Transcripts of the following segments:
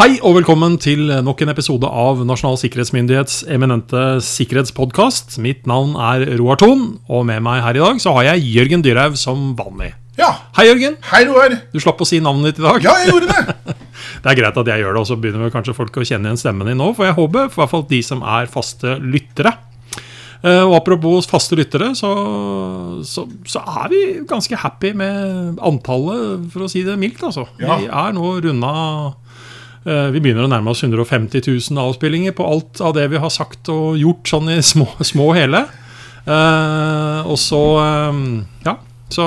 Hei og velkommen til nok en episode av Nasjonal sikkerhetsmyndighets eminente sikkerhetspodkast. Mitt navn er Roar Thon, og med meg her i dag så har jeg Jørgen Dyrhaug som vanlig. Ja. Hei, Jørgen. Hei, Roar. Du slapp å si navnet ditt i dag. Ja, jeg gjorde det. Det er greit at jeg gjør det, og så begynner kanskje folk å kjenne igjen stemmen din nå, for jeg håper, for i hvert fall de som er faste lyttere. Eh, Og apropos faste lyttere, så, så, så er vi ganske happy med antallet, for å si det mildt. altså. Ja. Vi er nå runda Vi begynner å nærme oss 150 000 avspillinger på alt av det vi har sagt og gjort sånn i små, små hele. Eh, og så eh, Ja, så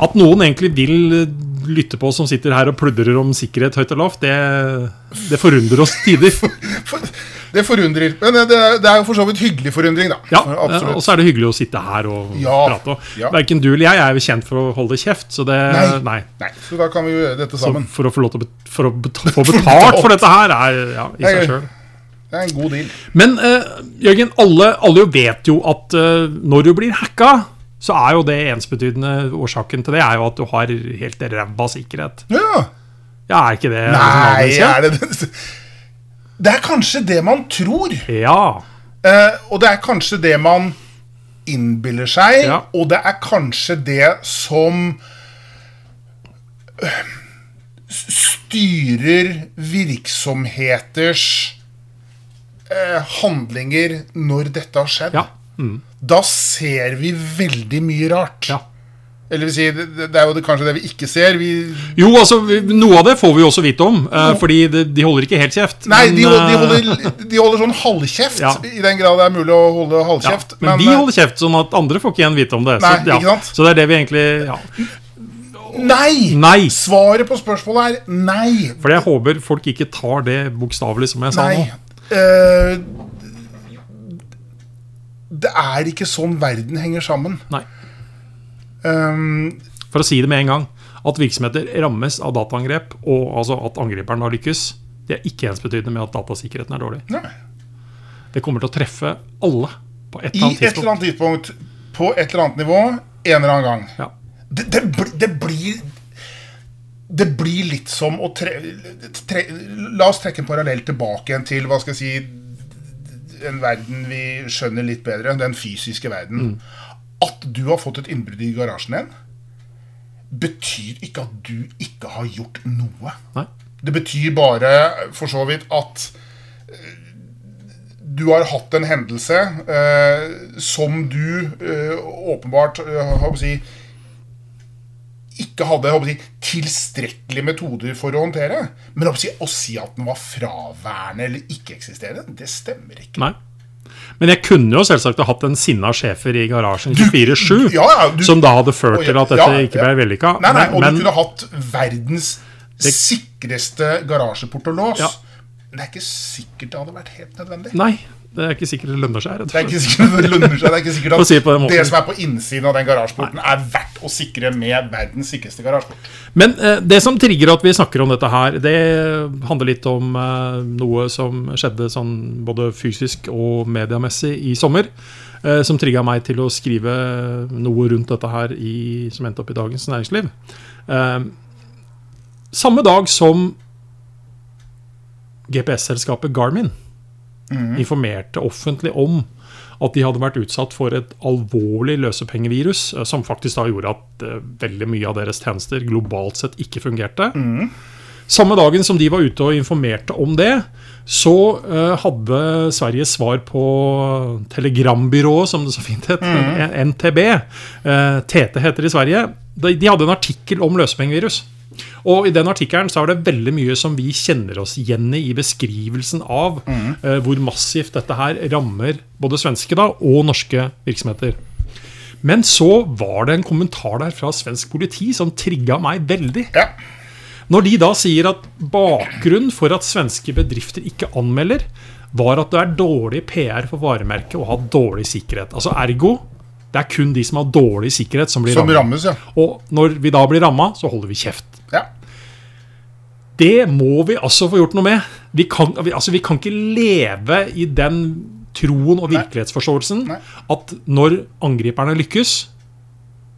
At noen egentlig vil lytte på oss som sitter her og pludrer om sikkerhet høyt og lavt, det, det forundrer oss tider. Det forundrer. Men det, det er jo for så vidt hyggelig forundring, da. Ja, Absolutt. Og så er det hyggelig å sitte her og Ja, prate. Ja. Verken du eller jeg er jo kjent for å holde kjeft, så det Nei. Nei, så da kan vi jo gjøre dette Så sammen. for å få lov til å bet for å bet få betalt for dette her, er ja, i seg sjøl. Det er en god deal. Men uh, Jørgen, alle, alle jo vet jo at uh, når du blir hacka, så er jo det ensbetydende årsaken til det er jo at du har helt ræva sikkerhet. Ja. Ja, er ikke det Nei, det er det det? Er kanskje det man tror. Ja. Eh, og det er kanskje det man innbiller seg. Ja. Og det er kanskje det som øh, styrer virksomheters eh, handlinger når dette har skjedd. Ja. Mm. Da ser vi veldig mye rart. ja. Eller vil si, det, det er jo det, kanskje det vi ikke ser. Vi, Jo, altså, noe av det får vi jo også vite om, eh, fordi de, de holder ikke helt kjeft. nei, men, de, hol- de, eh, holder, de holder sånn halvkjeft, Ja. i den grad det er mulig å holde ja, halvkjeft. men, vi eh, holder kjeft, sånn at andre får ikke igjen vite om det. Nei, så, ja. så det er det vi egentlig ja. Nei! Nei! Svaret på spørsmålet er nei. For jeg håper folk ikke tar det bokstavelig, som jeg sa Nei. nå. Uh, det er ikke sånn verden henger sammen. Nei. Um, For å si det med en gang, at virksomheter rammes av dataangrep, og altså at angriperen har lykkes, det er ikke ensbetydende med at datasikkerheten er dårlig. nei. Det kommer til å treffe alle på et I eller annet et eller annet tidspunkt, på et eller annet nivå, en eller annen gang. Ja. Det, det, det blir Det blir litt som å tre, tre La oss trekke en parallell tilbake igjen til hva skal jeg si en verden vi skjønner litt bedre, den fysiske verden. At du har fått et innbrudd i garasjen din, betyr ikke at du ikke har gjort noe. Nei. Det betyr bare for så vidt at eh, du har hatt en hendelse eh, som du eh, åpenbart eh, si, ikke hadde si, tilstrekkelige metoder for å håndtere. Men å si, å si at den var fraværende eller ikke-eksisterende, det stemmer ikke. Nei. Men jeg kunne jo selvsagt ha hatt en sinna sjefer i garasjen 24-7, Ja, ja, som da hadde ført til at dette ja, ikke ble vellykka. Nei, nei, og men, du kunne hatt verdens sikreste garasjeport og lås. Ja. Men det er ikke sikkert det hadde vært helt nødvendig. nei, det er ikke sikkert det lønner seg. Det er ikke sikkert det lønner seg. Det er ikke sikkert at si det som er på innsiden av den garasjeporten, er verdt å sikre med verdens sikreste garasjeport. Men eh, det som trigger at vi snakker om dette her, det handler litt om eh, noe som skjedde sånn både fysisk og mediemessig i sommer. Eh, som trigga meg til å skrive noe rundt dette her i, som endte opp i Dagens Næringsliv. Eh, samme dag som GPS-selskapet Garmin informerte offentlig om at de hadde vært utsatt for et alvorlig løsepengevirus, eh, som faktisk da gjorde at eh, veldig mye av deres tjenester globalt sett ikke fungerte. Samme dagen som de var ute og informerte om det, så uh, hadde Sveriges svar på telegrambyrået, som det så fint het, NTB, uh, TT heter det i Sverige, de, de hadde en artikkel om løsepengevirus. Og i den artikkelen så er det veldig mye som vi kjenner oss igjen i i beskrivelsen av eh, hvor massivt dette her rammer både svenske da, og norske virksomheter. Men så var det en kommentar der fra svensk politi som trigga meg veldig. Ja. Når de da sier at bakgrunnen for at svenske bedrifter ikke anmelder, var at det er dårlig PR for varemerket å ha dårlig sikkerhet. Altså ergo, det er kun de som har dårlig sikkerhet, som blir Som rammet. rammes, ja. Og når vi da blir ramma, så holder vi kjeft. ja. Det må vi altså få gjort noe med. Vi kan, vi- altså, vi kan ikke leve i den troen og virkelighetsforståelsen Nei. at når angriperne lykkes,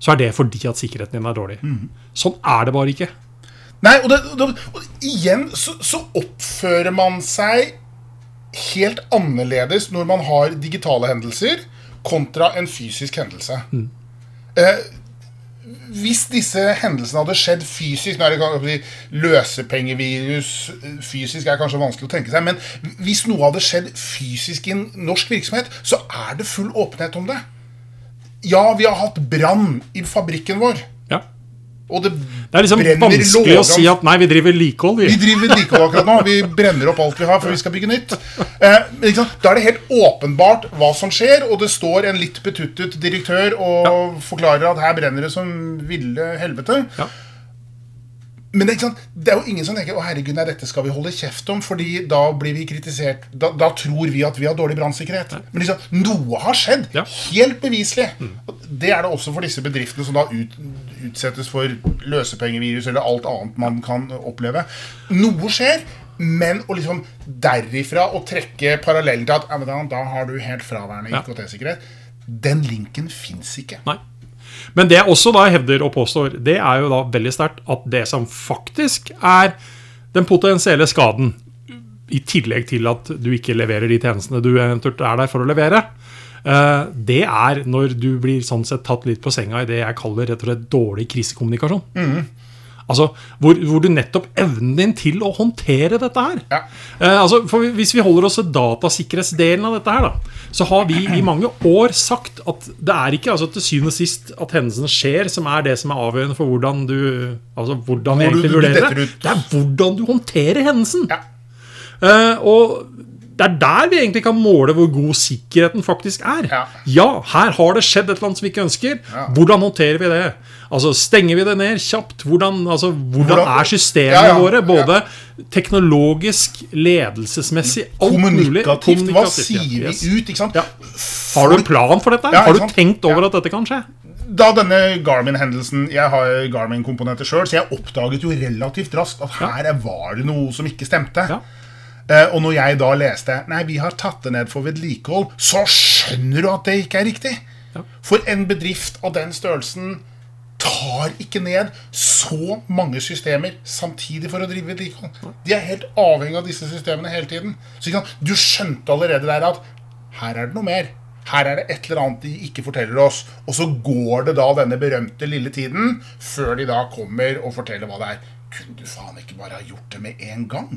så er det fordi at sikkerheten din er dårlig. Mm. Sånn er det bare ikke. Nei, og, det, og, og igjen så, så oppfører man seg helt annerledes når man har digitale hendelser, kontra en fysisk hendelse. Mm. Eh, hvis disse hendelsene hadde skjedd fysisk Nå er det kanskje Løsepengevirus fysisk er kanskje vanskelig å tenke seg, men hvis noe hadde skjedd fysisk i en norsk virksomhet, så er det full åpenhet om det. Ja, vi har hatt brann i fabrikken vår. Ja. Og det, Det er liksom brenner vanskelig å si at nei, vi driver likehold, vi Vi. driver likehold akkurat nå. Vi brenner opp alt vi har før vi skal bygge nytt. Eh, sant? Da er det helt åpenbart hva som skjer, og det står en litt betuttet direktør og forklarer at her brenner det som ville helvete. Ja. Men det er, ikke sant? det er jo ingen som tenker å herregud, nei, dette skal vi holde kjeft om, fordi da blir vi kritisert. Da, da tror vi at vi har dårlig brannsikkerhet. Men liksom, noe har skjedd. Ja. Helt beviselig. Mm. Det er det også for disse bedriftene som da ut, utsettes for løsepengevirus eller alt annet man kan oppleve. Noe skjer. Men å liksom derifra å trekke parallellen til at da, da har du helt fraværende IKT-sikkerhet, den linken fins ikke. Nei. Men det jeg også da hevder og påstår, det er jo da veldig sterkt at det som faktisk er den potensielle skaden, i tillegg til at du ikke leverer de tjenestene du eventuelt er der for å levere, det er når du blir sånn sett tatt litt på senga i det jeg kaller rett og slett dårlig krisekommunikasjon. Altså, hvor, hvor du nettopp evnen din til å håndtere dette her. Ja. Eh, altså, for Hvis vi holder oss til datasikkerhetsdelen av dette, her da, så har vi i mange år sagt at det er ikke altså, til syvende og sist at hendelsene skjer, som er det som er avgjørende for hvordan du altså, hvordan Hvor du- egentlig du vurderer det. Det er hvordan du håndterer hendelsen. Ja. Eh, og det er der vi egentlig kan måle hvor god sikkerheten faktisk er. Ja. her har det skjedd et eller annet som vi ikke ønsker. Ja. Hvordan håndterer vi det? Altså, Stenger vi det ned kjapt? Hvordan, altså, hvordan, Hvordan- er systemene Ja, ja, våre? Både ja. teknologisk, ledelsesmessig, alt mulig. Kommunikativt. Hva ja. sier Yes. vi ut? ikke sant? Ja. Har du en plan for dette? Ja, har du tenkt over Ja. at dette kan skje? da denne Garmin-hendelsen Jeg har Garmin-komponenter sjøl, så jeg oppdaget jo relativt raskt at her var det noe som ikke stemte. Ja. Eh, og når jeg da leste Nei, vi har tatt det ned for vedlikehold, så skjønner du at det ikke er riktig. Ja. For en bedrift av den størrelsen tar ikke ned så mange systemer samtidig for å drive vedlikehold. De er helt avhengig av disse systemene hele tiden. Så du skjønte allerede der at her er det noe mer. Her er det et eller annet de ikke forteller oss. Og så går det da denne berømte lille tiden før de da kommer og forteller hva det er. Kunne du faen ikke bare ha gjort det med en gang?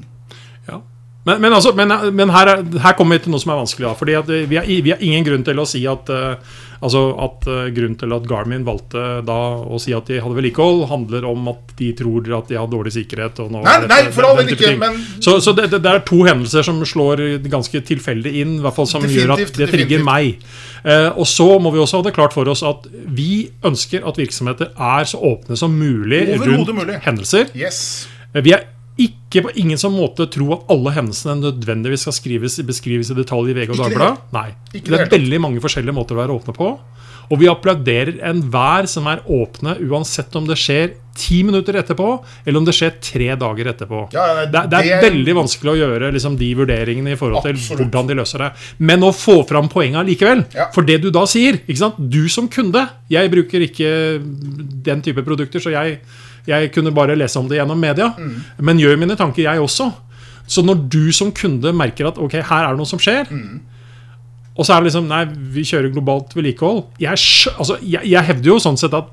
Ja. Men, men, altså, men, men her, er, her kommer vi til noe som er vanskelig. Da, fordi at vi, har, vi har ingen grunn til å si at uh, Altså at uh, Grunnen til at Garmin valgte da å si at de hadde vedlikehold, handler om at de tror at de har dårlig sikkerhet. Nei, dette- nei, for all del ikke, men- Så, så det, det, det er to hendelser som slår ganske tilfeldig inn, i hvert fall som gjør at det trigger definitivt. meg. Uh, og så må vi også ha det klart for oss at vi ønsker at virksomheter er så åpne som mulig rundt mulig. hendelser. Yes. Vi er ikke på ingen sånn måte tro at alle hendelsene nødvendigvis skal skrives, beskrives i detalj i VG og Dagbladet. Nei. Ikke Det er veldig mange forskjellige måter å være åpne på. Og vi applauderer enhver som er åpne, uansett om det skjer ti minutter etterpå, eller om det skjer tre dager etterpå. Ja, det, det, det er veldig vanskelig å gjøre liksom, de vurderingene i forhold til Absolutt. hvordan de løser det. Men å få fram poenget likevel. Ja. For det du da sier? Du som kunde Jeg bruker ikke den type produkter, så jeg, jeg kunne bare lese om det gjennom media. Mm. Men gjør mine tanker, jeg også. Så når du som kunde merker at ok, her er det noe som skjer, Mm. og så er det liksom Nei, vi kjører globalt vedlikehold. Jeg, altså, jeg, jeg hevder jo sånn sett at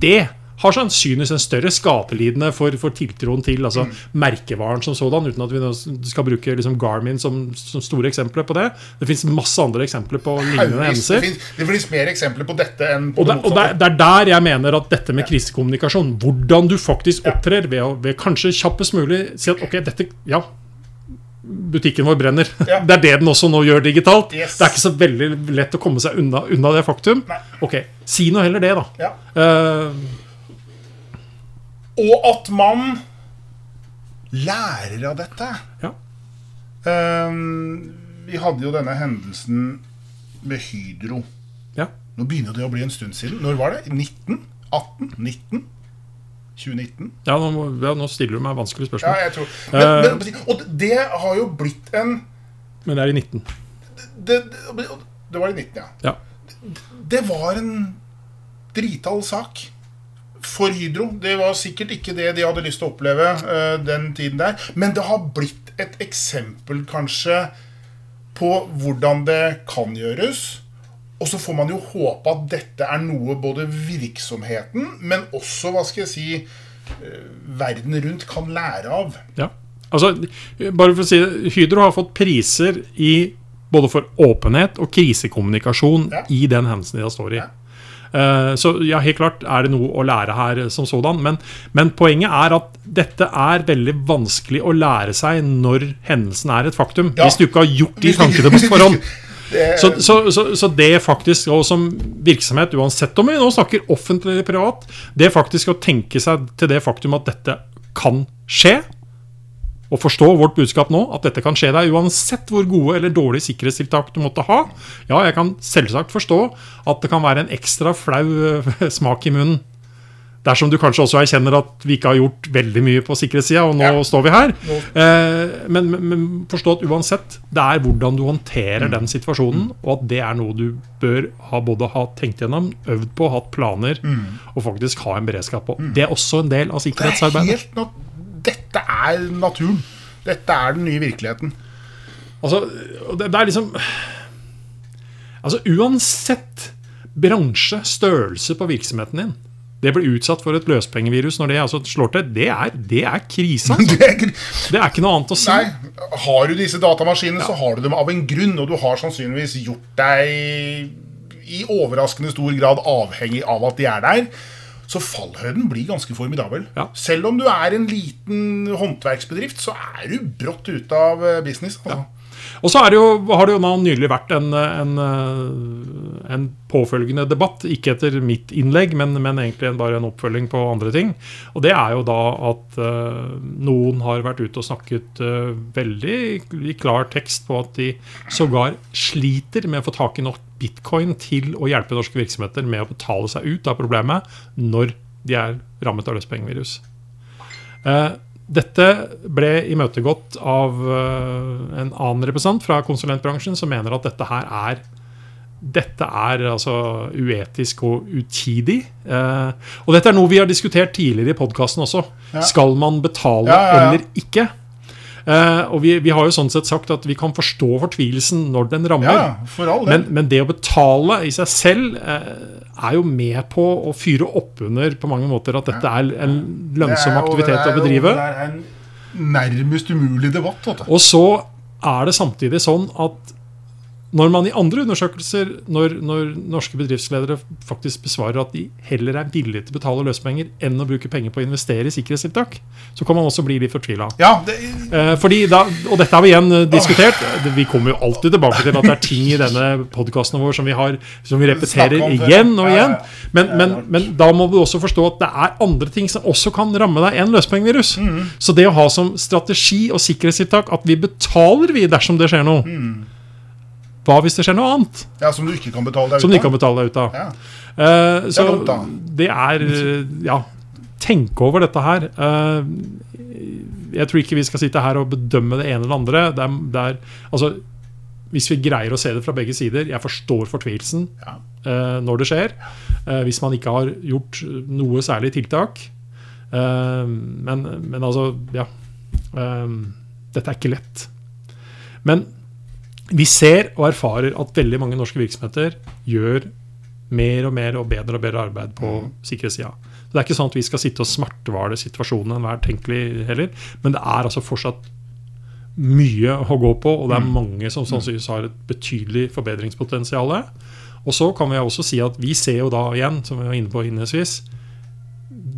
det har sannsynligvis en større skapelidende for, for tiltroen til altså, Mm. merkevaren som sådan, uten at vi skal bruke liksom, Garmin som, som store eksempler på det. Det fins masse andre eksempler på lignende hendelser. det fins mer eksempler på dette enn på Og, det, det og det, er der jeg mener at dette med krisekommunikasjon, hvordan du faktisk opptrer ved, å- ved kanskje kjappest mulig si at ok, dette Ja, butikken vår brenner. Ja. Det er det den også nå gjør digitalt. Yes. Det er ikke så veldig lett å komme seg unna, unna det faktum. Nei. Ok, si nå heller det, da. Ja. Eh, Og at man lærer av dette. ja. Um, vi hadde jo denne hendelsen med Hydro. ja. Nå begynner det å bli en stund siden. Når var det? 19? 18? 19? 2019? Ja, nå, ja, nå stiller du meg vanskelige Ja, jeg tror men, men, Og det har jo blitt en Men det er i 19. Det, det, det var i 19, ja. Ja. Det var en drital sak. For Hydro. Det var sikkert ikke det de hadde lyst til å oppleve uh, den tiden der. Men det har blitt et eksempel, kanskje, på hvordan det kan gjøres. Og så får man jo håpe at dette er noe både virksomheten, men også, hva skal jeg si, uh, verden rundt kan lære av. Ja. Altså, bare for å si det, Hydro har fått priser i både for åpenhet og krisekommunikasjon ja. i den hendelsen de står i. Ja. Uh, så ja, helt klart er det noe å lære her som sådan. Men, men, poenget er at dette er veldig vanskelig å lære seg når hendelsen er et faktum. Ja. Hvis du ikke har gjort de tankene på forhånd. Så, så, så, så, det faktisk, og som virksomhet, uansett om vi nå snakker offentlig eller privat, det faktisk å tenke seg til det faktum at dette kan skje, og forstå vårt budskap nå, at dette kan skje deg uansett hvor gode eller dårlige sikkerhetstiltak du måtte ha. Ja, jeg kan selvsagt forstå at det kan være en ekstra flau eh, smak i munnen. Dersom du kanskje også erkjenner at vi ikke har gjort veldig mye på sikkerhetssida, og nå ja. står vi her. Eh, men, men, forstå at uansett, det er hvordan du håndterer den situasjonen, og at det er noe du bør ha både ha tenkt gjennom, øvd på, hatt planer, mm. og faktisk ha en beredskap på. Mm. Det er også en del av sikkerhetsarbeidet dette er naturen. Dette er den nye virkeligheten. Altså, det, det er liksom Altså, uansett bransje, størrelse på virksomheten din det blir utsatt for et løspengevirus når det altså slår til. Det er, det er krisa. Altså. Det, er, det, er, ikke noe annet å si. Nei, Har du disse datamaskinene, ja. så har du dem av en grunn. Og du har sannsynligvis gjort deg i overraskende stor grad avhengig av at de er der. Så fallhøyden blir ganske formidabel. Ja. Selv om du er en liten håndverksbedrift, så er du brått ute av eh, business. Altså. Ja. Og så jo, har det jo nylig vært en, en, eh, en, påfølgende debatt, ikke etter mitt innlegg, men, men, egentlig bare en oppfølging på andre ting. Og det er jo da at uh, noen har vært ute og snakket uh, veldig i klar tekst på at de sågar sliter med å få tak i nok bitcoin til å hjelpe norske virksomheter med å betale seg ut av problemet når de er rammet av løspengevirus. Uh, dette ble imøtegått av uh, en annen representant fra konsulentbransjen som mener at dette her er dette er altså uetisk og utidig. Eh, og dette er noe vi har diskutert tidligere i podkasten også. Ja. Skal man betale ja, ja, eller ikke? Uh, og vi, vi, har jo sånn sett sagt at vi kan forstå fortvilelsen når den rammer. Men, men, det å betale i seg selv er jo med på å fyre opp under på mange måter at dette er en lønnsom aktivitet å bedrive. Det er en nærmest umulig debatt. Og så er det samtidig sånn at når man i andre undersøkelser, når, når, norske bedriftsledere faktisk besvarer at de heller er villige til å betale løspenger enn å bruke penger på å investere i sikkerhetstiltak, så kan man også bli litt fortvila. Ja, det... eh, og dette har vi igjen eh, diskutert. Vi kommer jo alltid tilbake til at det er ting i denne podkasten vår som vi, har, som vi repeterer igjen og igjen. Men, men, men, da må du også forstå at det er andre ting som også kan ramme deg enn løspengevirus. Mm. Så det å ha som strategi og sikkerhetstiltak at vi betaler vi dersom det skjer noe. Hva hvis det skjer noe annet? Ja, Som du ikke kan betale deg ut av? Som du ikke kan betale deg ut av. Ja. Uh, så det er, det er Ja, tenk over dette her. Uh, jeg tror ikke vi skal sitte her og bedømme det ene eller andre. Det er, det er, altså, hvis vi greier å se det fra begge sider Jeg forstår fortvilelsen ja. uh, når det skjer. hvis man ikke har gjort noe særlig tiltak. men, men altså, ja. dette er ikke lett. Men vi ser og erfarer at veldig mange norske virksomheter gjør mer og mer og bedre og bedre arbeid på mm. sikkerhetssida. Det er ikke sånn at vi skal sitte og smertevale situasjonen enhver tenkelig heller. Men det er altså fortsatt mye å gå på, og det er mm. mange som sannsynligvis har et betydelig forbedringspotensial. Og så kan vi også si at vi ser jo da igjen, som vi var inne på innledningsvis,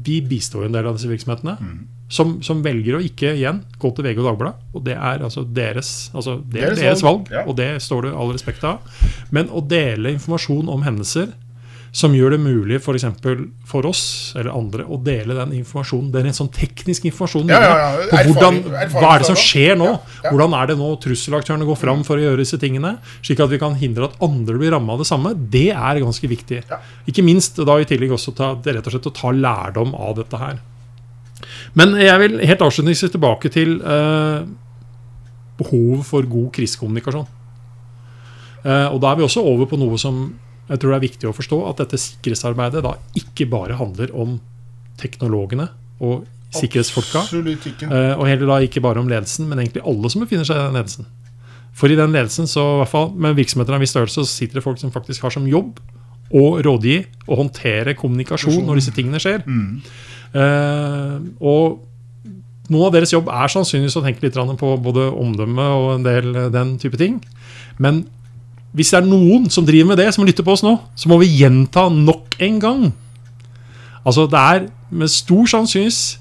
vi bistår en del av disse virksomhetene. Mm. Som, som, velger å ikke igjen gå til VG og Dagbladet. Og det er altså deres, altså det er deres, deres valg, ja. og det står det all respekt av. Men å dele informasjon om hendelser som gjør det mulig for, for oss eller andre å dele den informasjonen. den en sånn teknisk informasjonen ja, ja. på hvordan, hva er det som skjer nå. Hvordan er det nå trusselaktørene går fram for å gjøre disse tingene, slik at vi kan hindre at andre blir ramma av det samme. Det er ganske viktig. Ikke minst da i tillegg også ta, rett og slett å ta lærdom av dette her. Men jeg vil helt avslutningsvis tilbake til eh, behovet for god krisekommunikasjon. Eh, og da er vi også over på noe som jeg tror det er viktig å forstå, at dette sikkerhetsarbeidet da ikke bare handler om teknologene og sikkerhetsfolka. Absolutt ikke. Eh, og heller da ikke bare om ledelsen, men egentlig alle som befinner seg i den ledelsen. For i den ledelsen, så i hvert fall med virksomheter av en viss størrelse, så sitter det folk som faktisk har som jobb å rådgi og håndtere kommunikasjon når disse tingene skjer. Eh, og noe av deres jobb er sannsynligvis å tenke litt på både omdømme og en del eh, den type ting. Men hvis det er noen som driver med det, som lytter på oss nå, så må vi gjenta nok en gang. Altså, det er med stor sannsynligvis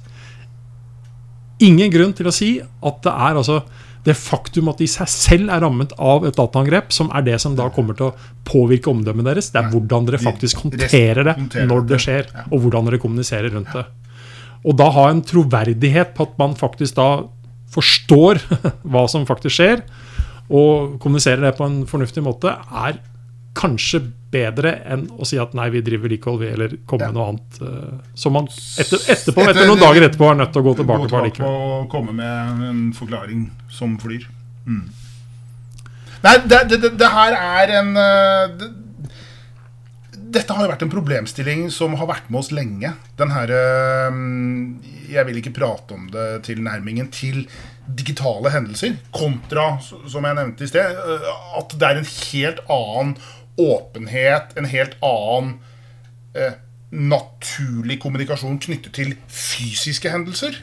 ingen grunn til å si at det er altså det faktum at de seg selv er rammet av et dataangrep, som er det som da kommer til å påvirke omdømmet deres. Det er hvordan dere faktisk håndterer det når det. skjer, og hvordan dere kommuniserer rundt det. Og da ha en troverdighet på at man faktisk da forstår hva som faktisk skjer, og kommuniserer det på en fornuftig måte, er kanskje bedre enn å si at nei, vi driver likehold, vi, eller komme Ja. med noe annet. eh, Som man etter, etterpå, Etter- etter noen dager etterpå er nødt til å gå tilbake Gå på likevel. og komme med en forklaring som flyr. Mm. Nei, det, det, det, her er en eh, det, Dette har jo vært en problemstilling som har vært med oss lenge. Den her eh, Jeg vil ikke prate om det tilnærmingen til digitale hendelser, kontra, som jeg nevnte i sted, at det er en helt annen åpenhet, en helt annen eh, naturlig kommunikasjon knyttet til fysiske hendelser.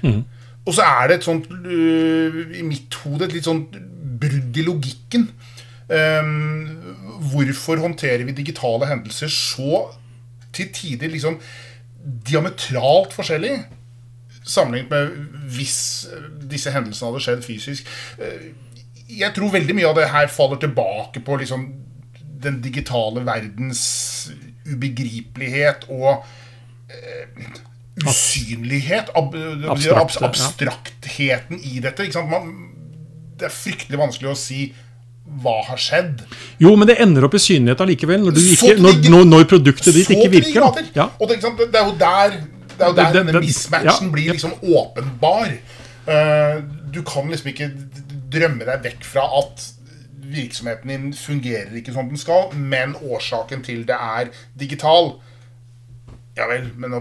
Og så er det et sånt uh, i mitt hode et litt sånt brudd i logikken. Um, hvorfor håndterer vi digitale hendelser så til tider liksom diametralt forskjellig? Sammenlignet med hvis disse hendelsene hadde skjedd fysisk. Eh, Jeg tror veldig mye av det her faller tilbake på liksom den digitale verdens ubegripelighet og eh, usynlighet. Ab Abstrakt, abstraktheten ja. i dette. Man, det er fryktelig vanskelig å si hva har skjedd. Jo, men det ender opp i synlighet allikevel, når, ikke, når, når, produktet ditt ikke virker. Ja. Det, det er jo der, det er jo der det- denne mismatchen ja. blir liksom åpenbar. Uh, du kan liksom ikke drømme deg vekk fra at virksomheten din fungerer ikke som den skal, men årsaken til det er digital. Ja vel, men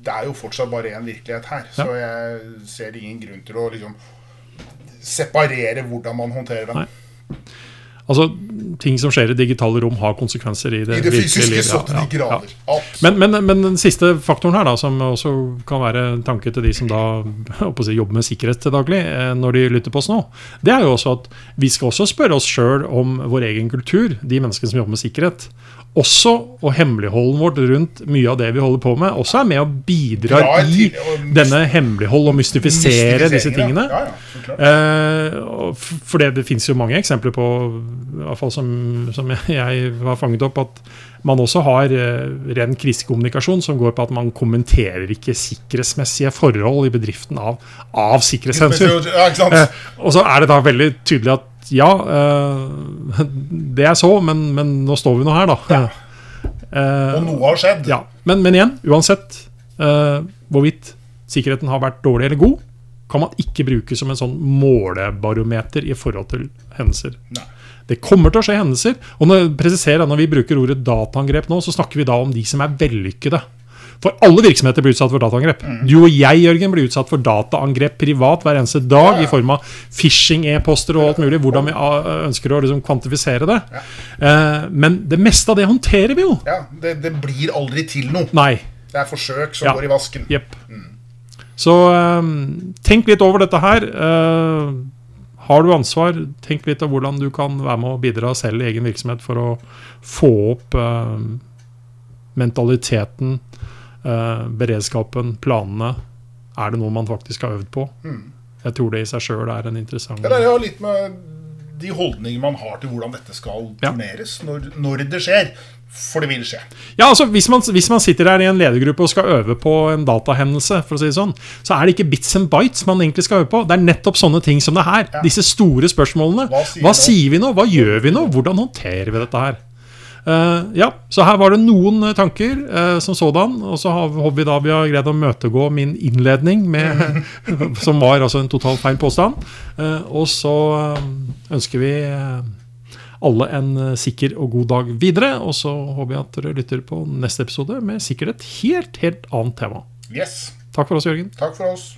det er jo fortsatt bare én virkelighet her. Så jeg ser ingen grunn til å liksom separere hvordan man håndterer den. Nei. Altså, Ting som skjer i digitale rom, har konsekvenser i det, I det fysiske livet. så Ja, til ja, de ja. grader. Absolutt. Men, men, men den siste faktoren her, da, som også kan være en tanke til de som da si, jobber med sikkerhet til daglig, eh, når de lytter på oss nå, det er jo også at vi skal også spørre oss sjøl om vår egen kultur, de menneskene som jobber med sikkerhet. Også, og hemmeligholden vårt rundt mye av det vi holder på med, også er med og bidrar ja, i denne hemmelighold og mystifisere disse tingene. Ja, ja. Eh, for det, det fins jo mange eksempler på, i hvert fall som, som jeg, var har fanget opp, at man også har eh, ren krisekommunikasjon som går på at man kommenterer ikke sikkerhetsmessige forhold i bedriften av, av sikkerhetshensyn. Ja? Eh, og så er det da veldig tydelig at ja, eh, det er så, men, men nå står vi nå her, da. Ja. Og noe har skjedd. ja, men, men igjen, uansett hvorvidt sikkerheten har vært dårlig eller god, kan man ikke bruke som en sånn målebarometer i forhold til hendelser. Nei. Det kommer til å skje hendelser. Og når, presiserer, når vi bruker ordet dataangrep nå, så snakker vi da om de som er vellykkede. For alle virksomheter blir utsatt for dataangrep. Mm. Du og jeg Jørgen, blir utsatt for dataangrep privat hver eneste dag i form av phishing-e-poster og alt mulig. Hvordan vi ah, ønsker å liksom kvantifisere det. Eh, men det meste av det håndterer vi jo. Ja, det, det blir aldri til noe. Nei. Det er forsøk som Ja. går i vasken. Jepp. Så eh, tenk litt over dette her. Eh, har du ansvar, tenk litt av hvordan du kan være med å bidra selv i egen virksomhet for å få opp eh, mentaliteten, eh, beredskapen, planene. Er det noe man faktisk har øvd på? Jeg tror det i seg sjøl er en interessant Det er litt med de holdninger man har til hvordan dette skal Ja. turneres, når, når det skjer. For det vil skje. Ja, altså hvis man, hvis man sitter her i en ledergruppe og skal øve på en datahendelse, for å si det sånn, så er det ikke bits and bites man egentlig skal øve på. Det er nettopp sånne ting som det her. Ja. Disse store spørsmålene. Hva sier Hva sier vi nå? Hva gjør vi nå? Hvordan håndterer vi dette her? Uh, ja, så her var det noen eh, tanker uh, som sådan. Og så har, vi da vi har greid å møtegå min innledning, med, som var altså en totalt feil påstand. Uh, og så ønsker vi alle en eh, sikker og god dag videre. Og så håper jeg at dere lytter på neste episode med sikkert et helt, helt annet tema. Yes. Takk for oss, Jørgen. Takk for oss.